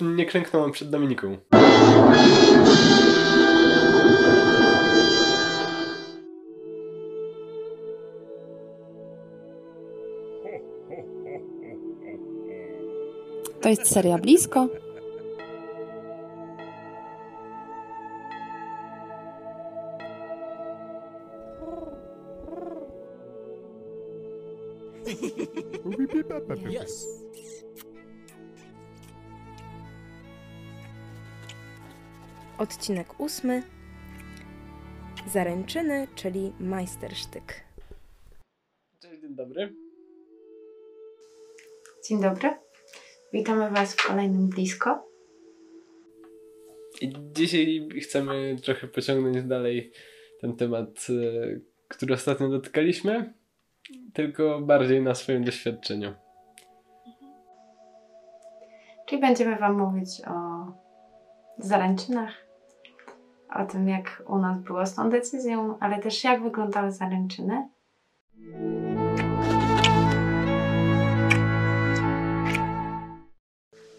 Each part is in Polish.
Nie klęknąłem przed Dominiką. To jest seria blisko. Odcinek ósmy. Zaręczyny, czyli majstersztyk. Cześć, dzień dobry. Dzień dobry. Witamy Was w kolejnym blisko. I dzisiaj chcemy trochę pociągnąć dalej ten temat, e, który ostatnio dotykaliśmy, tylko bardziej na swoim doświadczeniu. Czyli będziemy Wam mówić o zaręczynach, o tym, jak u nas było z tą decyzją, ale też jak wyglądały zaręczyny.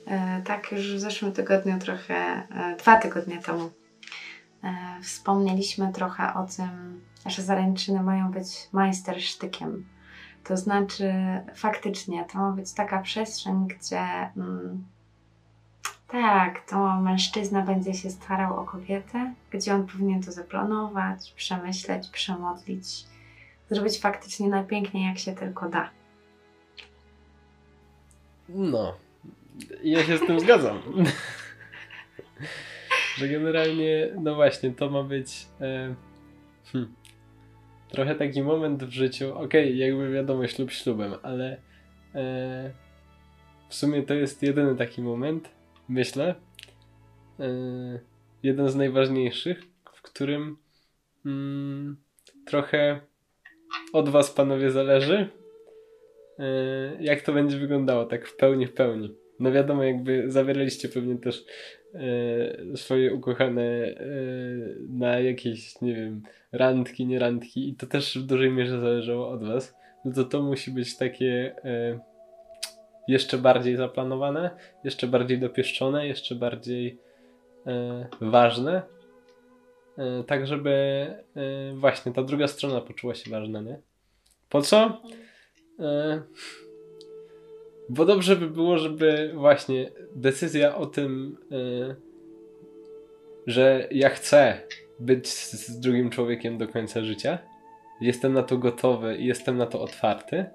E, Tak, już w zeszłym tygodniu, trochę, e, dwa tygodnie temu, e, wspomnieliśmy trochę o tym, że zaręczyny mają być majstersztykiem. To znaczy, faktycznie, to ma być taka przestrzeń, gdzie mm, tak, to mężczyzna będzie się starał o kobietę, gdzie on powinien to zaplanować, przemyśleć, przemodlić, zrobić faktycznie najpiękniej, jak się tylko da. No, ja się z tym zgadzam. Że generalnie, no właśnie, to ma być e, hmm, trochę taki moment w życiu. Okej, jakby wiadomo, ślub ślubem, ale e, w sumie to jest jedyny taki moment, myślę, e, jeden z najważniejszych, w którym mm, trochę od Was, panowie, zależy, e, jak to będzie wyglądało, tak w pełni, w pełni. No wiadomo, jakby zawieraliście pewnie też e, swoje ukochane na jakieś, nie wiem, randki, nie randki i to też w dużej mierze zależało od was. No to to musi być takie jeszcze bardziej zaplanowane, jeszcze bardziej dopieszczone, jeszcze bardziej e, ważne. E, tak, żeby e, właśnie ta druga strona poczuła się ważna, nie? Po co? E, bo dobrze by było, żeby właśnie decyzja o tym, y, że ja chcę być z z drugim człowiekiem do końca życia, jestem na to gotowy i jestem na to otwarty,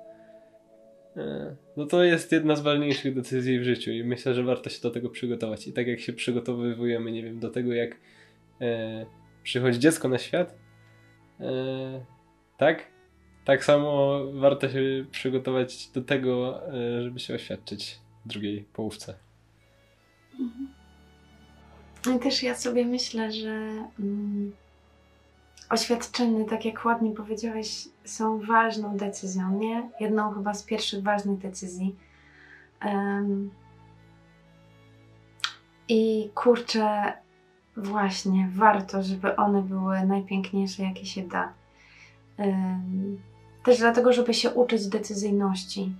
no to jest jedna z ważniejszych decyzji w życiu i myślę, że warto się do tego przygotować. I tak jak się przygotowujemy, nie wiem, do tego jak y, przychodzi dziecko na świat, y, tak? Tak samo warto się przygotować do tego, e, żeby się oświadczyć drugiej połówce. No i też ja sobie myślę, że mm, oświadczyny, tak jak ładnie powiedziałeś, są ważną decyzją, nie? Jedną chyba z pierwszych ważnych decyzji. Em, I kurczę, właśnie, warto, żeby one były najpiękniejsze, jakie się da. Em, Też dlatego, żeby się uczyć decyzyjności.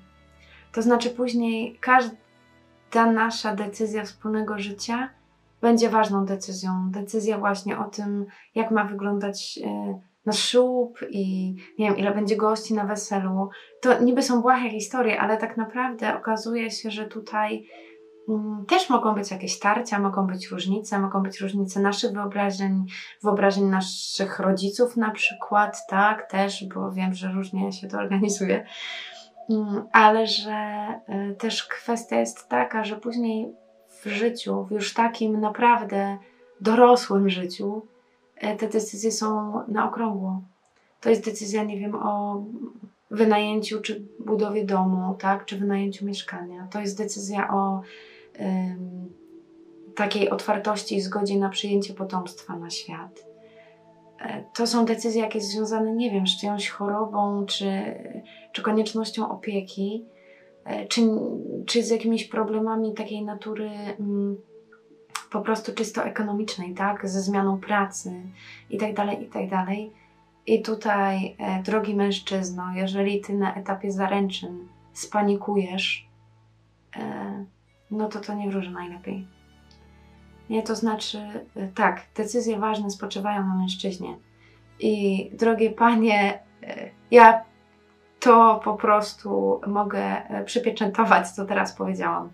To znaczy, później każda nasza decyzja wspólnego życia będzie ważną decyzją. Decyzja właśnie o tym, jak ma wyglądać e, nasz ślub i nie wiem, ile będzie gości na weselu. To niby są błahe historie, ale tak naprawdę okazuje się, że tutaj mm, też mogą być jakieś tarcia, mogą być różnice, mogą być różnice naszych wyobrażeń, wyobrażeń naszych rodziców na przykład, tak, też, bo wiem, że różnie się to organizuje. Mm, Ale że y, też kwestia jest taka, że później w życiu, w już takim naprawdę dorosłym życiu, e, te decyzje są na okrągło. To jest decyzja, nie wiem, o wynajęciu czy budowie domu, tak, czy wynajęciu mieszkania. To jest decyzja o em, takiej otwartości i zgodzie na przyjęcie potomstwa na świat. E, To są decyzje jakieś związane, nie wiem, z czyjąś chorobą, czy, czy koniecznością opieki, czy, czy z jakimiś problemami takiej natury mm, po prostu czysto ekonomicznej, tak? Ze zmianą pracy i tak dalej, i tak dalej. I tutaj, e, drogi mężczyzno, jeżeli ty na etapie zaręczyn spanikujesz, e, no to to nie wróży najlepiej. Nie, to znaczy, tak, decyzje ważne spoczywają na mężczyźnie. I drogie panie, ja to po prostu mogę y, przypieczętować, co teraz powiedziałam.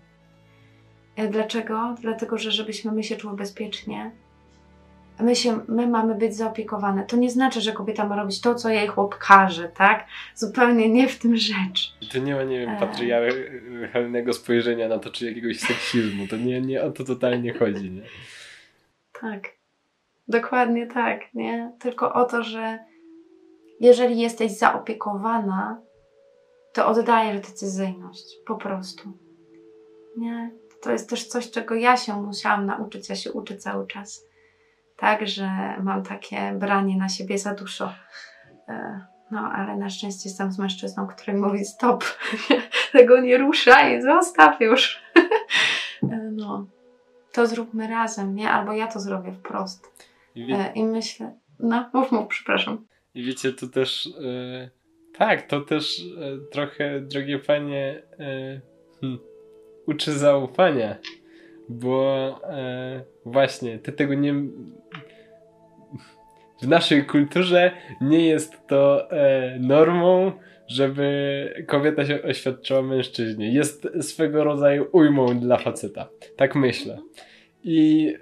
Dlaczego? Dlatego, że żebyśmy my się czuły bezpiecznie, my, się, my mamy być zaopiekowane. To nie znaczy, że kobieta ma robić to, co jej chłop każe, tak? Zupełnie nie w tym rzecz. To nie ma, nie wiem, E. patriarchalnego spojrzenia na to, czy jakiegoś seksizmu. To nie, nie o to totalnie chodzi, nie? Tak. Dokładnie tak, nie? Tylko o to, że jeżeli jesteś zaopiekowana, to oddajesz decyzyjność. Po prostu. Nie? To jest też coś, czego ja się musiałam nauczyć. Ja się uczę cały czas. Tak, że mam takie branie na siebie za dużo. E, No, ale na szczęście jestem z mężczyzną, który mówi stop, tego nie ruszaj, zostaw już. E, No, to zróbmy razem, nie? Albo ja to zrobię wprost. I, E, I myślę, no, mów, mów, przepraszam. I wiecie, to też... E, tak, to też e, trochę, drogie panie, e, hm, uczy zaufania. Bo właśnie, ty tego nie... W naszej kulturze nie jest to normą, żeby kobieta się oświadczyła mężczyźnie. Jest swego rodzaju ujmą dla faceta. Tak myślę. I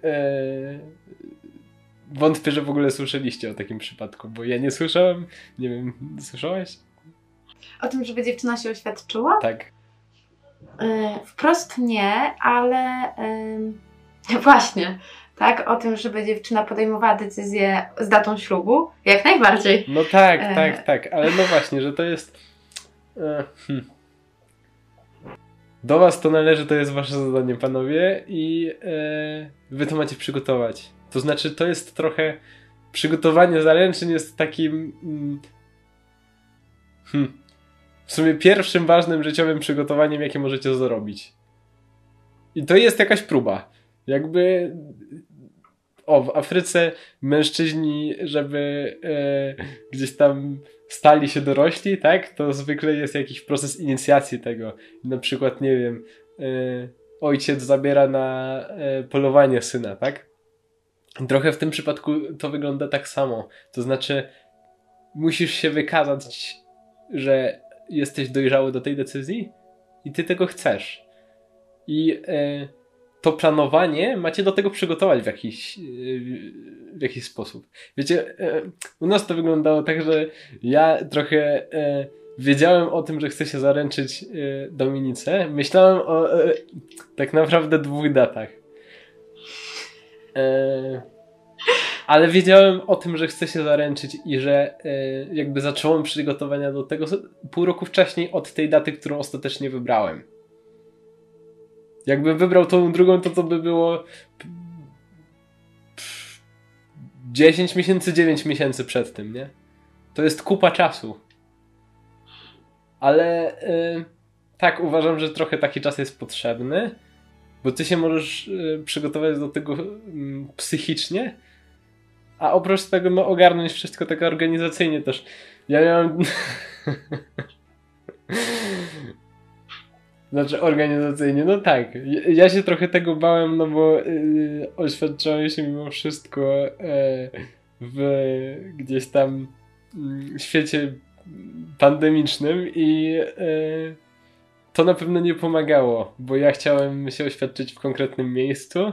wątpię, że w ogóle słyszeliście o takim przypadku, bo ja nie słyszałem. Nie wiem, słyszałeś? O tym, żeby dziewczyna się oświadczyła? Tak. E, wprost nie, ale właśnie, tak, o tym, żeby dziewczyna podejmowała decyzję z datą ślubu, jak najbardziej. No tak, E. tak, tak, ale no właśnie, że to jest. E, hmm. Do was to należy, to jest wasze zadanie, panowie, i wy to macie przygotować. To znaczy, to jest trochę. Przygotowanie zaręczyn jest takim. Mm, hmm, w sumie pierwszym ważnym życiowym przygotowaniem, jakie możecie zrobić. I to jest jakaś próba. Jakby. O, w Afryce mężczyźni, żeby e, gdzieś tam stali się dorośli, tak? To zwykle jest jakiś proces inicjacji tego. Na przykład, nie wiem, e, ojciec zabiera na e, polowanie syna, tak? Trochę w tym przypadku to wygląda tak samo. To znaczy, musisz się wykazać, że jesteś dojrzały do tej decyzji i ty tego chcesz. I e, to planowanie macie do tego przygotować w jakiś, e, w jakiś sposób. Wiecie, e, u nas to wyglądało tak, że ja trochę wiedziałem o tym, że chcę się zaręczyć Dominice. Myślałem o tak naprawdę dwóch datach. E, ale wiedziałem o tym, że chcę się zaręczyć i że e, jakby zacząłem przygotowania do tego pół roku wcześniej od tej daty, którą ostatecznie wybrałem. Jakbym wybrał tą drugą, to to by było 10 miesięcy, 9 miesięcy przed tym, nie? To jest kupa czasu. Ale y, tak, uważam, że trochę taki czas jest potrzebny, bo ty się możesz y, przygotować do tego y, psychicznie, a oprócz tego no, ogarnąć wszystko tak organizacyjnie też. Ja miałem... Znaczy organizacyjnie, no tak. Ja- się trochę tego bałem, no bo yy, oświadczałem się mimo wszystko e, w gdzieś tam mm, świecie pandemicznym i e, to na pewno nie pomagało, bo ja chciałem się oświadczyć w konkretnym miejscu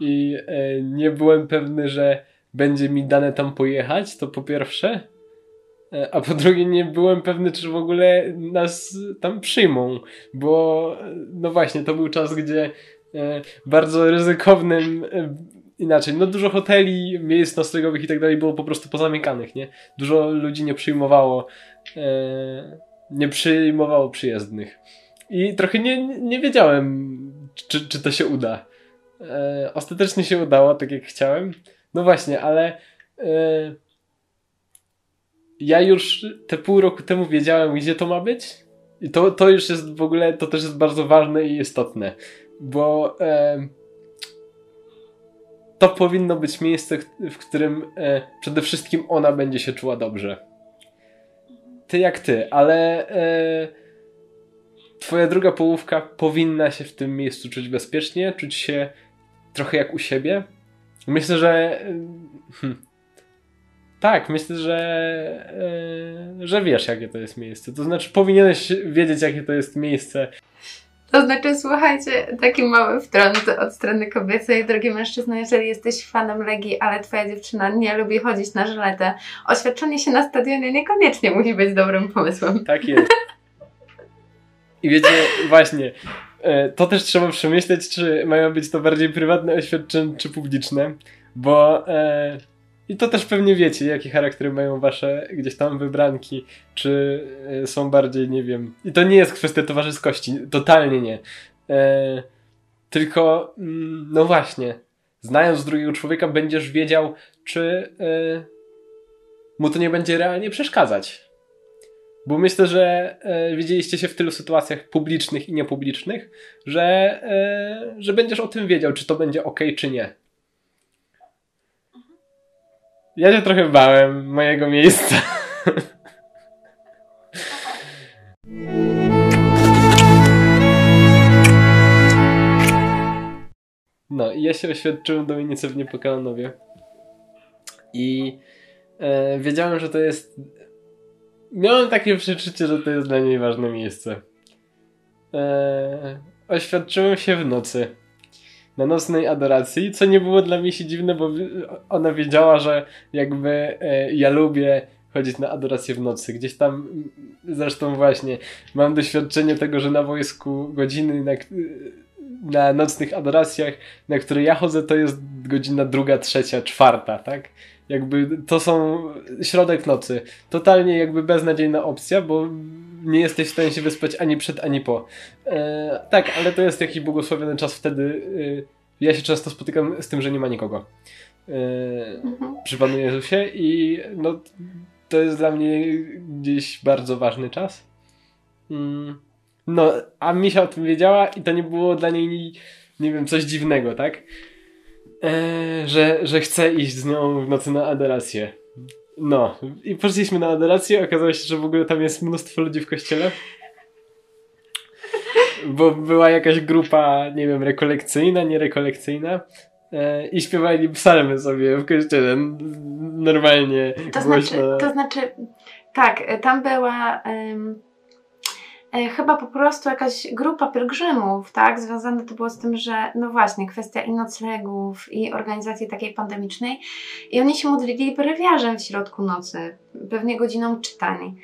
i e, nie byłem pewny, że będzie mi dane tam pojechać, to po pierwsze. E, A po drugie, nie byłem pewny, czy w ogóle nas tam przyjmą, bo e, no właśnie, to był czas, gdzie e, bardzo ryzykownym, e, inaczej, no dużo hoteli, miejsc noclegowych i tak dalej było po prostu pozamykanych, nie? Dużo ludzi nie przyjmowało, e, nie przyjmowało przyjezdnych. I trochę nie, nie wiedziałem, czy, czy to się uda. E, ostatecznie się udało, tak jak chciałem. No właśnie, ale e, ja już te pół roku temu wiedziałem, gdzie to ma być. I to, to już jest w ogóle, to też jest bardzo ważne i istotne, bo e, to powinno być miejsce, w którym e, przede wszystkim ona będzie się czuła dobrze. Ty jak ty, ale e, twoja druga połówka powinna się w tym miejscu czuć bezpiecznie, czuć się trochę jak u siebie. Myślę, że. Hmm, tak, myślę, że, yy, że wiesz, jakie to jest miejsce. To znaczy, powinieneś wiedzieć, jakie to jest miejsce. To znaczy, słuchajcie, taki mały wtrąd od strony kobiecej. Drogi mężczyzno, jeżeli jesteś fanem Legii, ale twoja dziewczyna nie lubi chodzić na żyletę, oświadczenie się na stadionie niekoniecznie musi być dobrym pomysłem. Tak jest. I wiecie, właśnie, e, to też trzeba przemyśleć, czy mają być to bardziej prywatne oświadczenia, czy publiczne, bo e, i to też pewnie wiecie, jakie charaktery mają wasze gdzieś tam wybranki, czy e, są bardziej, nie wiem. I to nie jest kwestia towarzyskości, totalnie nie. E, tylko, mm, no właśnie, znając drugiego człowieka, będziesz wiedział, czy e, mu to nie będzie realnie przeszkadzać. Bo myślę, że e, widzieliście się w tylu sytuacjach publicznych i niepublicznych, że, e, że będziesz o tym wiedział, czy to będzie ok, czy nie. Ja się trochę bałem mojego miejsca. No i ja się oświadczyłem Dominice w Niepokalanowie. I e, wiedziałem, że to jest... Miałem takie przeczucie, że to jest dla niej ważne miejsce. E, oświadczyłem się w nocy na nocnej adoracji, co nie było dla mnie się dziwne, bo ona wiedziała, że jakby e, ja lubię chodzić na adorację w nocy. Gdzieś tam, zresztą właśnie, mam doświadczenie tego, że na wojsku godziny na, na nocnych adoracjach, na które ja chodzę, to jest godzina druga, trzecia, czwarta, tak? Jakby to są środek nocy. Totalnie jakby beznadziejna opcja, bo nie jesteś w stanie się wyspać ani przed, ani po. E, tak, ale to jest jakiś błogosławiony czas wtedy. E, ja się często spotykam z tym, że nie ma nikogo. E, mhm. Przy Panu Jezusie i no, to jest dla mnie gdzieś bardzo ważny czas. Mm. No, a Misia o tym wiedziała i to nie było dla niej, nie wiem, coś dziwnego, tak? E, że, że chcę iść z nią w nocy na adorację. No, i poszliśmy na adorację, okazało się, że w ogóle tam jest mnóstwo ludzi w kościele. Bo była jakaś grupa, nie wiem, rekolekcyjna, nierekolekcyjna. E, I śpiewali psalmy sobie w kościele. Normalnie. To głośno. znaczy, to znaczy, tak, tam była. Chyba po prostu jakaś grupa pielgrzymów, tak? Związane to było z tym, że no właśnie, kwestia i noclegów, i organizacji takiej pandemicznej. I oni się modlili brewiarzem w środku nocy, pewnie godziną czytań.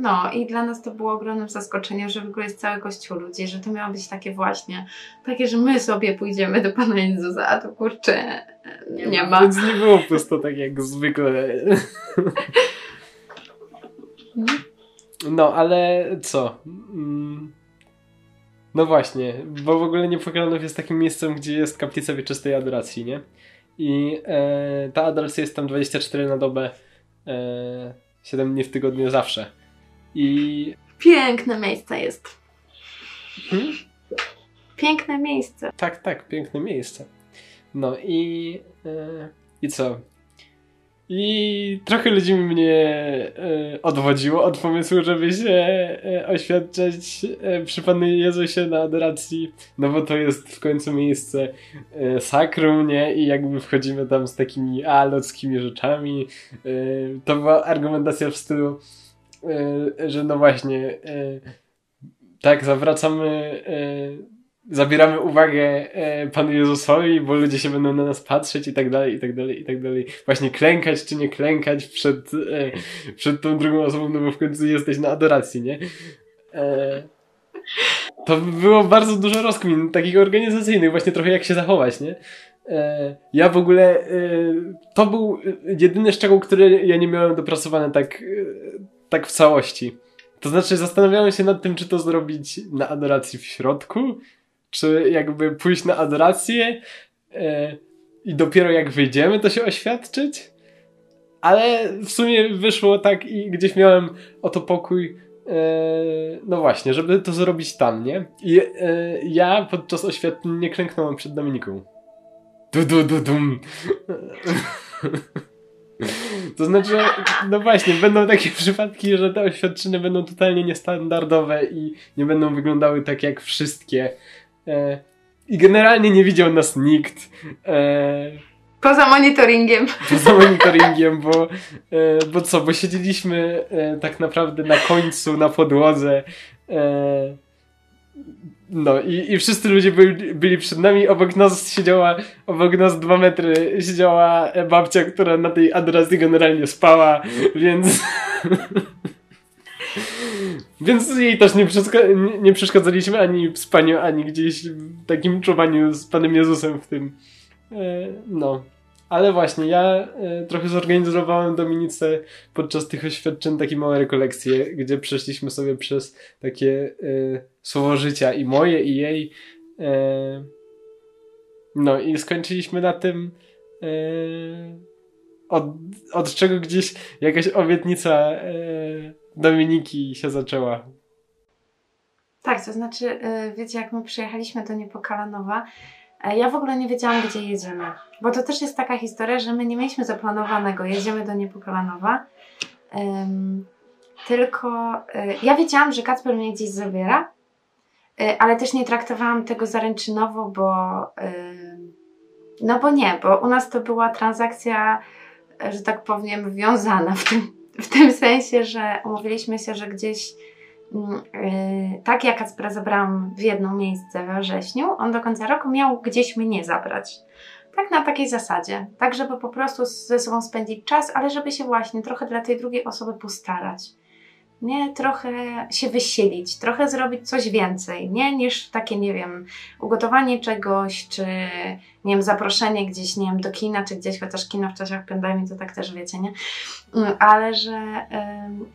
No i dla nas to było ogromnym zaskoczeniem, że w ogóle jest cały kościół ludzi, że to miało być takie właśnie, takie, że my sobie pójdziemy do Pana Jezusa, a to kurczę nie, nie ma. Więc nie było pusto tak jak zwykle. No, ale co? Mm. No właśnie, bo w ogóle Niepokalanów jest takim miejscem, gdzie jest kaplica wieczystej adoracji, nie? I e, ta adoracja jest tam 24 na dobę, e, 7 dni w tygodniu zawsze. I... Piękne miejsce jest. Hmm? Piękne miejsce. Tak, tak, piękne miejsce. No i... E, I co? I trochę ludzi mnie e, odwodziło od pomysłu, żeby się e, oświadczać e, przy Panu Jezusie na adoracji, no bo to jest w końcu miejsce sakrum, nie? I jakby wchodzimy tam z takimi alockimi rzeczami. To była argumentacja w stylu, że no właśnie, tak, zawracamy zabieramy uwagę e, Panu Jezusowi, bo ludzie się będą na nas patrzeć i tak dalej, i tak dalej, i tak dalej. Właśnie klękać czy nie klękać przed, e, przed tą drugą osobą, no bo w końcu jesteś na adoracji, nie? E, to było bardzo dużo rozkmin takich organizacyjnych, właśnie trochę jak się zachować, nie? E, ja w ogóle, e, to był jedyny szczegół, który ja nie miałem dopracowany tak, e, tak w całości. To znaczy zastanawiałem się nad tym, czy to zrobić na adoracji w środku, czy jakby pójść na adorację e, i dopiero jak wyjdziemy, to się oświadczyć. Ale w sumie wyszło tak i gdzieś miałem oto pokój. E, no właśnie, żeby to zrobić tam, nie? I e, ja podczas oświadczeń nie klęknąłem przed Dominiką. Du, du, du, dum. To znaczy, no właśnie, będą takie przypadki, że te oświadczyny będą totalnie niestandardowe i nie będą wyglądały tak jak wszystkie. E, I generalnie nie widział nas nikt. E, Poza monitoringiem. poza monitoringiem, bo, e, bo co, bo siedzieliśmy e, tak naprawdę na końcu, na podłodze. E, no i, i wszyscy ludzie byli, byli przed nami, obok nas siedziała, obok nas dwa metry siedziała babcia, która na tej adoracji generalnie spała, więc... Więc jej też nie, nie- nie przeszkadzaliśmy ani w spaniu, ani gdzieś w takim czuwaniu z Panem Jezusem w tym. E, no. Ale właśnie, ja e, trochę zorganizowałem Dominice podczas tych oświadczeń takie małe rekolekcje, gdzie przeszliśmy sobie przez takie e, słowo życia i moje, i jej. No i skończyliśmy na tym, od, od czego gdzieś jakaś obietnica e, Dominiki się zaczęła. Tak, to znaczy, y, wiecie, jak my przyjechaliśmy do Niepokalanowa, e, ja w ogóle nie wiedziałam, gdzie jedziemy. Bo to też jest taka historia, że my nie mieliśmy zaplanowanego, jedziemy do Niepokalanowa. Ym, tylko y, ja wiedziałam, że Kacper mnie gdzieś zabiera, y, ale też nie traktowałam tego zaręczynowo, bo no bo nie, bo u nas to była transakcja, że tak powiem, wiązana w tym, w tym sensie, że umówiliśmy się, że gdzieś yy, tak jak Kacpra zabrałam w jedno miejsce we wrześniu, on do końca roku miał gdzieś mnie zabrać. Tak na takiej zasadzie. Tak, żeby po prostu ze sobą spędzić czas, ale żeby się właśnie trochę dla tej drugiej osoby postarać. Nie, trochę się wysilić, trochę zrobić coś więcej, nie, niż takie, nie wiem, ugotowanie czegoś, czy, nie wiem, zaproszenie gdzieś, nie wiem, do kina, czy gdzieś, chociaż kino w czasach pandemii to tak też wiecie, nie? Mm, ale że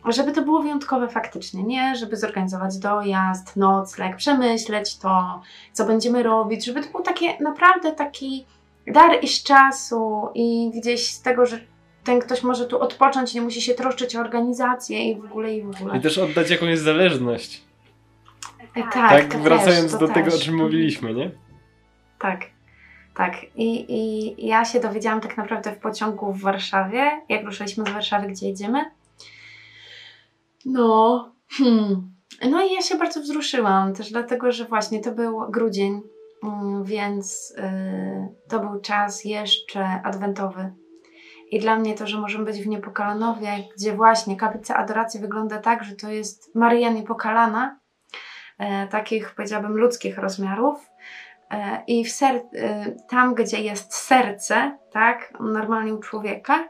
żeby to było wyjątkowe faktycznie, nie? Żeby zorganizować dojazd, nocleg, przemyśleć to, co będziemy robić, żeby to był takie naprawdę taki dar i z czasu i gdzieś z tego, że ten ktoś może tu odpocząć, nie musi się troszczyć o organizację i w ogóle i w ogóle. I też oddać jakąś zależność. E, Tak, Tak, to wracając też, to do tego, o też. czym mówiliśmy, nie? Tak, tak. I, I ja się dowiedziałam tak naprawdę w pociągu w Warszawie, jak ruszyliśmy z Warszawy, gdzie jedziemy. No, hmm. no i ja się bardzo wzruszyłam, też dlatego, że właśnie to był grudzień, mm, więc y, to był czas jeszcze adwentowy. I dla mnie to, że możemy być w Niepokalanowie, gdzie właśnie kaplica adoracji wygląda tak, że to jest Maryja Niepokalana, e, takich powiedziałabym ludzkich rozmiarów, E, I w ser- e, tam, gdzie jest serce, tak, normalnie u człowieka,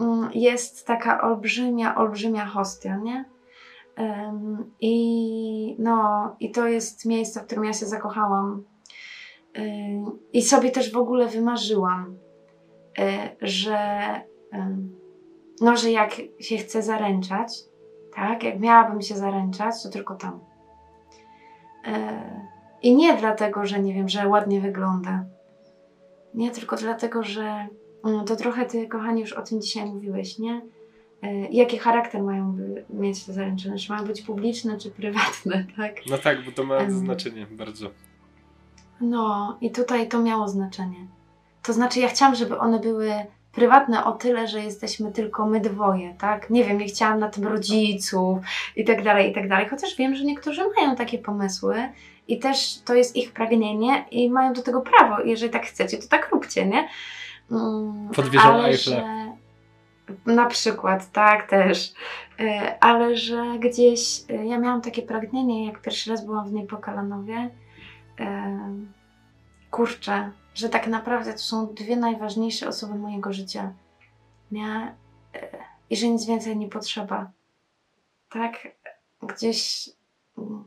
mm, jest taka olbrzymia, olbrzymia hostia, nie? I, no, I to jest miejsce, w którym ja się zakochałam. Ym, I sobie też w ogóle wymarzyłam, e, że, em, no, że jak się chcę zaręczać, tak, jak miałabym się zaręczać, to tylko tam. E, i nie dlatego, że nie wiem, że ładnie wygląda. Nie, tylko dlatego, że mm, to trochę ty, kochani, już o tym dzisiaj mówiłeś, nie? E, Jaki charakter mają mieć te zaręczyny? Czy mają być publiczne, czy prywatne, tak? No tak, bo to ma Em. znaczenie bardzo. No, i tutaj to miało znaczenie. To znaczy, ja chciałam, żeby one były prywatne o tyle, że jesteśmy tylko my dwoje, tak? Nie wiem, nie chciałam na tym rodziców i tak dalej, i tak dalej. Chociaż wiem, że niektórzy mają takie pomysły i też to jest ich pragnienie i mają do tego prawo. Jeżeli tak chcecie, to tak róbcie, nie? Mm, Pod wieżą ale że- Na przykład, tak też. Y, Ale że gdzieś y, ja miałam takie pragnienie, jak pierwszy raz byłam w Niepokalanowie, y, kurczę, że tak naprawdę to są dwie najważniejsze osoby mojego życia. Nie? Y, I że nic więcej nie potrzeba. Tak? Gdzieś mm,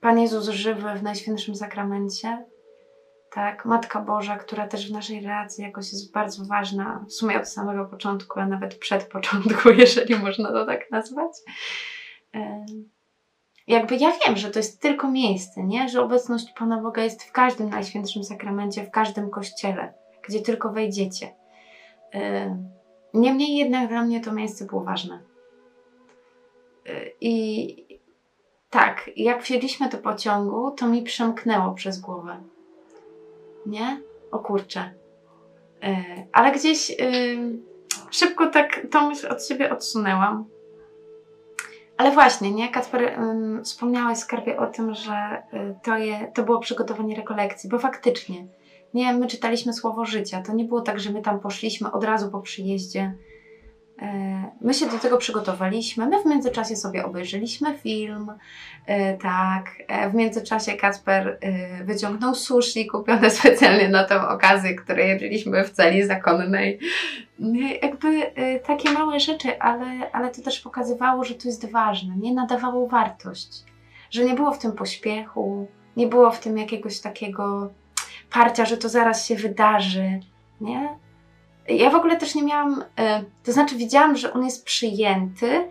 Pan Jezus żywy w Najświętszym Sakramencie. Tak, Matka Boża, która też w naszej relacji jakoś jest bardzo ważna, w sumie od samego początku, a nawet przed początku, jeżeli można to tak nazwać. Jakby ja wiem, że to jest tylko miejsce, nie? Że obecność Pana Boga jest w każdym Najświętszym Sakramencie, w każdym kościele, gdzie tylko wejdziecie. Em, Niemniej jednak dla mnie to miejsce było ważne. Y, I tak, jak wsiedliśmy do pociągu, to mi przemknęło przez głowę. Nie? O kurczę. Yy, ale gdzieś szybko tak tą myśl od siebie odsunęłam. Ale właśnie, nie? Kacper, um, wspomniałeś skarbie o tym, że y, to, je, to było przygotowanie rekolekcji, bo faktycznie, nie, my czytaliśmy Słowo Życia. To nie było tak, że my tam poszliśmy od razu po przyjeździe. E, my się do tego przygotowaliśmy. My w międzyczasie sobie obejrzeliśmy film. E, tak, e, w międzyczasie Kacper wyciągnął sushi kupione specjalnie na tę okazję, które jedliśmy w celi zakonnej. Jakby takie małe rzeczy, ale, ale to też pokazywało, że to jest ważne. Nie nadawało wartość. Że nie było w tym pośpiechu, nie było w tym jakiegoś takiego parcia, że to zaraz się wydarzy, nie? Ja w ogóle też nie miałam, e, to znaczy widziałam, że on jest przyjęty,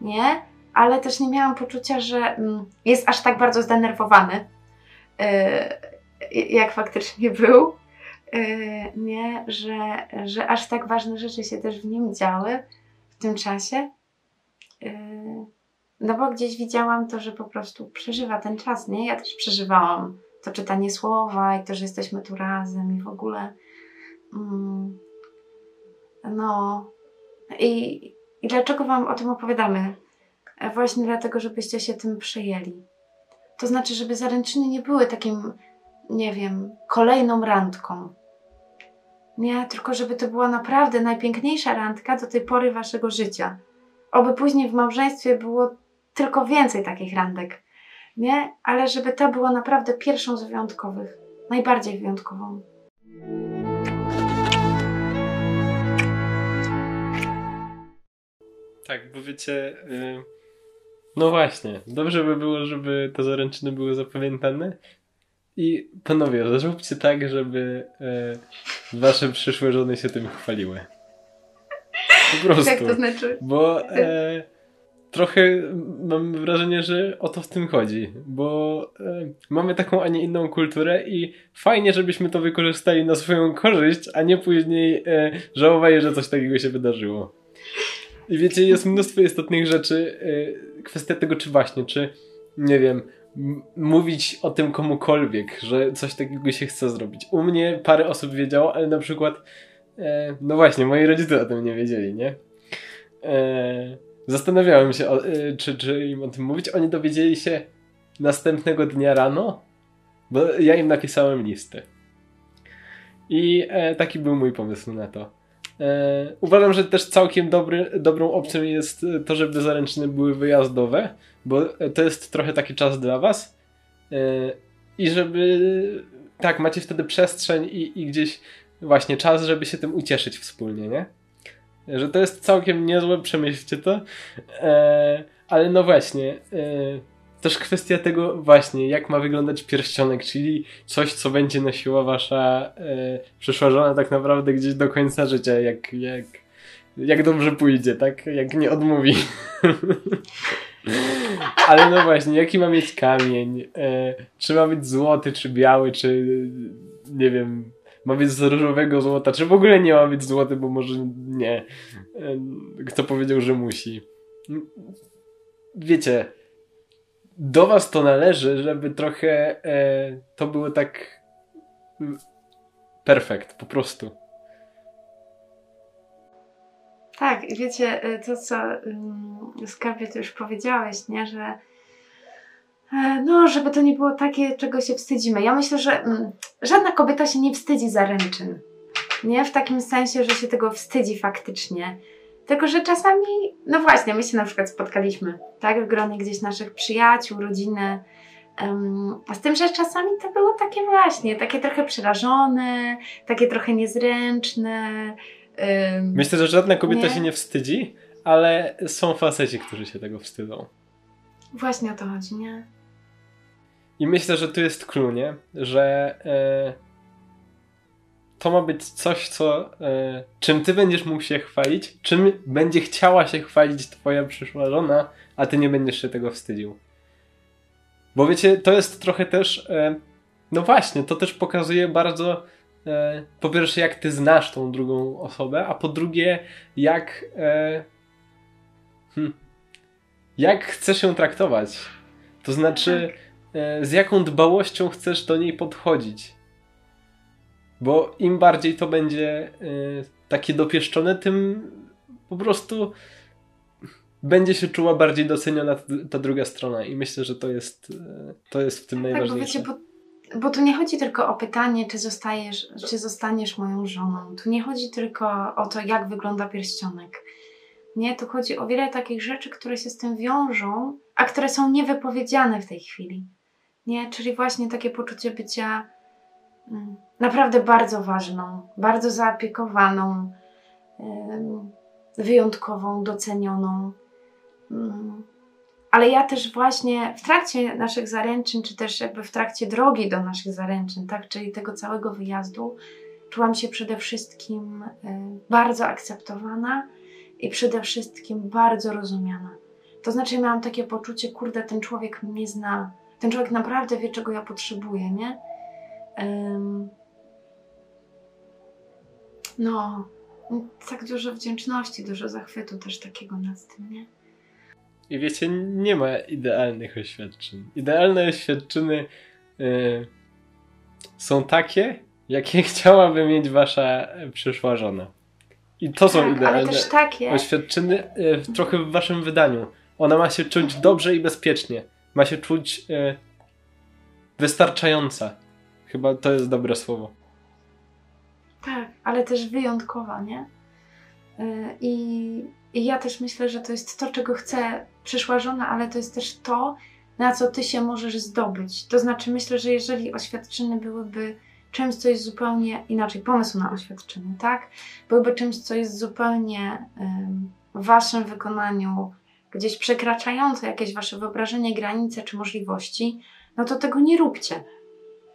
nie? Ale też nie miałam poczucia, że mm, jest aż tak bardzo zdenerwowany, e, jak faktycznie był, e, nie? Że, że aż tak ważne rzeczy się też w nim działy w tym czasie. No bo gdzieś widziałam to, że po prostu przeżywa ten czas, nie? Ja też przeżywałam to czytanie słowa i to, że jesteśmy tu razem i w ogóle. Mm, no. I, I dlaczego Wam o tym opowiadamy? E, właśnie dlatego, żebyście się tym przejęli. To znaczy, żeby zaręczyny nie były takim, nie wiem, kolejną randką. Nie, tylko żeby to była naprawdę najpiękniejsza randka do tej pory Waszego życia. Oby później w małżeństwie było tylko więcej takich randek nie? Ale żeby ta była naprawdę pierwszą z wyjątkowych, najbardziej wyjątkową. Tak, bo wiecie, yy, no właśnie, dobrze by było, żeby te zaręczyny były zapamiętane. I panowie, zróbcie tak, żeby yy, wasze przyszłe żony się tym chwaliły. Po prostu. Jak to znaczy? Bo yy, trochę mam wrażenie, że o to w tym chodzi, bo e, mamy taką, a nie inną kulturę i fajnie, żebyśmy to wykorzystali na swoją korzyść, a nie później e, żałowali, że coś takiego się wydarzyło. I wiecie, jest mnóstwo istotnych rzeczy. E, kwestia tego, czy właśnie, czy nie wiem, mówić o tym komukolwiek, że coś takiego się chce zrobić. U mnie parę osób wiedziało, ale na przykład, e, no właśnie, moi rodzice o tym nie wiedzieli, nie? E, Zastanawiałem się, o, y, czy, czy im o tym mówić. Oni dowiedzieli się następnego dnia rano, bo ja im napisałem listę. I e, taki był mój pomysł na to. E, uważam, że też całkiem dobry, dobrą opcją jest to, żeby zaręczyny były wyjazdowe, bo to jest trochę taki czas dla was. E, I żeby tak, macie wtedy przestrzeń i, i gdzieś właśnie czas, żeby się tym ucieszyć wspólnie, nie? Że to jest całkiem niezłe, przemyślcie to. E, ale no właśnie, e, też kwestia tego właśnie, jak ma wyglądać pierścionek, czyli coś, co będzie nosiła wasza e, przyszła żona tak naprawdę gdzieś do końca życia, jak, jak, jak dobrze pójdzie, tak? Jak nie odmówi. Ale no właśnie, jaki ma mieć kamień? E, czy ma być złoty, czy biały, czy nie wiem, ma być z różowego złota, czy w ogóle nie ma być złoty, bo może nie. Kto powiedział, że musi. Wiecie, do was to należy, żeby trochę e, to było tak perfekt, po prostu. Tak, wiecie, e, to co um, Skarbie ty już powiedziałeś, nie, że E, no, żeby to nie było takie, czego się wstydzimy. Ja myślę, że mm, żadna kobieta się nie wstydzi zaręczyn. Nie w takim sensie, że się tego wstydzi faktycznie. Tylko, że czasami, no właśnie, my się na przykład spotkaliśmy, tak, w gronie gdzieś naszych przyjaciół, rodziny. Um, a z tym, że czasami to było takie właśnie, takie trochę przerażone, takie trochę niezręczne. Um, Myślę, że żadna kobieta nie? się nie wstydzi, ale są faceci, którzy się tego wstydzą. Właśnie o to chodzi, nie? I myślę, że tu jest clue, nie? Że e, to ma być coś, co e, czym ty będziesz mógł się chwalić, czym będzie chciała się chwalić twoja przyszła żona, a ty nie będziesz się tego wstydził. Bo wiecie, to jest trochę też e, no właśnie, to też pokazuje bardzo e, po pierwsze jak ty znasz tą drugą osobę, a po drugie jak hmm, jak chcesz ją traktować. To znaczy tak. Z jaką dbałością chcesz do niej podchodzić. Bo im bardziej to będzie y, takie dopieszczone, tym po prostu będzie się czuła bardziej doceniona ta, druga strona i myślę, że to jest, y, to jest w tym Tak, bo najważniejsze. wiecie, bo, bo tu nie chodzi tylko o pytanie, czy zostajesz, czy zostaniesz moją żoną. Tu nie chodzi tylko o to, jak wygląda pierścionek. Nie, tu chodzi o wiele takich rzeczy, które się z tym wiążą, a które są niewypowiedziane w tej chwili. Nie, czyli właśnie takie poczucie bycia mm, naprawdę bardzo ważną, bardzo zaopiekowaną, wyjątkową, docenioną. Mm. Ale ja też właśnie w trakcie naszych zaręczyn, czy też jakby w trakcie drogi do naszych zaręczyn, tak, czyli tego całego wyjazdu, czułam się przede wszystkim y, bardzo akceptowana i przede wszystkim bardzo rozumiana. To znaczy miałam takie poczucie, kurde, ten człowiek mnie zna, ten człowiek naprawdę wie, czego ja potrzebuję, nie? Ym, no, tak dużo wdzięczności, dużo zachwytu też takiego nad tym, nie? I wiecie, nie ma idealnych oświadczeń. Idealne oświadczyny y, są takie, jakie chciałaby mieć wasza przyszła żona. I to są tak, ale idealne takie, oświadczyny y, w- trochę w waszym wydaniu. Ona ma się czuć dobrze i bezpiecznie. Ma się czuć y, wystarczająca. Chyba to jest dobre słowo. Tak, ale też wyjątkowa, nie? Y, I, I ja też myślę, że to jest to, czego chce przyszła żona, ale to jest też to, na co ty się możesz zdobyć. To znaczy, myślę, że jeżeli oświadczyny byłyby czymś, co jest zupełnie inaczej, pomysł na oświadczyny, tak? Byłyby czymś, co jest zupełnie w waszym wykonaniu gdzieś przekraczające jakieś wasze wyobrażenie, granice czy możliwości, no to tego nie róbcie.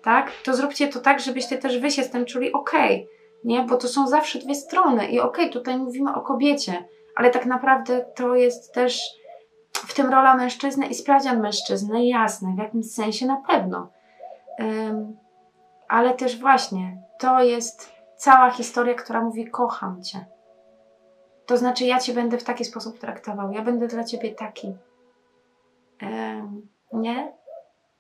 Tak? To zróbcie to tak, żebyście też wy się z tym czuli okej, nie? Bo to są zawsze dwie strony i okej, tutaj mówimy o kobiecie, ale tak naprawdę to jest też w tym rola mężczyzny i sprawdzian mężczyzny, jasne, w jakimś sensie na pewno. Ym, ale też właśnie to jest cała historia, która mówi: Kocham cię. To znaczy, ja cię będę w taki sposób traktował, ja będę dla ciebie taki. Ym, nie?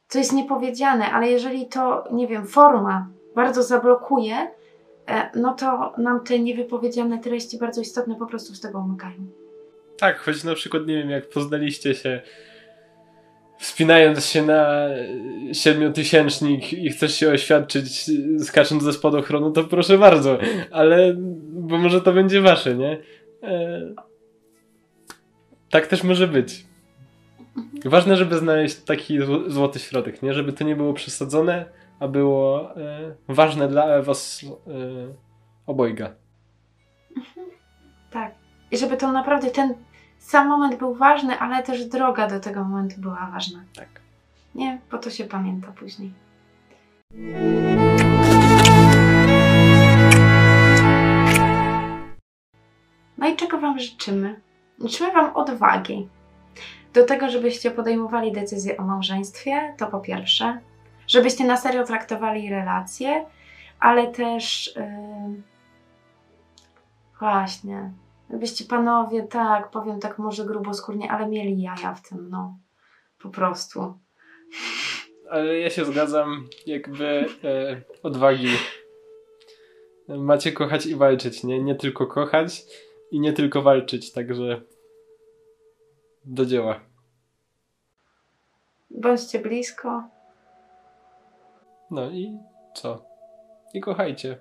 To jest niepowiedziane, ale jeżeli to, nie wiem, forma bardzo zablokuje, no to nam te niewypowiedziane treści bardzo istotne po prostu z tego umykają. Tak, choć na przykład nie wiem, jak poznaliście się wspinając się na siedmiotysięcznik i chcesz się oświadczyć skacząc ze spadochronu, to proszę bardzo, ale bo może to będzie wasze, nie? E, tak też może być. Ważne, żeby znaleźć taki zł- złoty środek, nie? Żeby to nie było przesadzone, a było e, ważne dla was e, obojga. Tak. I żeby to naprawdę ten sam moment był ważny, ale też droga do tego momentu była ważna. Tak. Nie, bo to się pamięta później. No i czego Wam życzymy? Życzymy Wam odwagi. Do tego, żebyście podejmowali decyzje o małżeństwie, to po pierwsze. Żebyście na serio traktowali relacje, ale też. Yy... Właśnie. Żebyście panowie, tak, powiem tak może gruboskórnie, ale mieli jaja w tym, no. Po prostu. Ale ja się zgadzam, jakby e, odwagi. Macie kochać i walczyć, nie? Nie tylko kochać i nie tylko walczyć, także do dzieła. Bądźcie blisko. No i co? I kochajcie.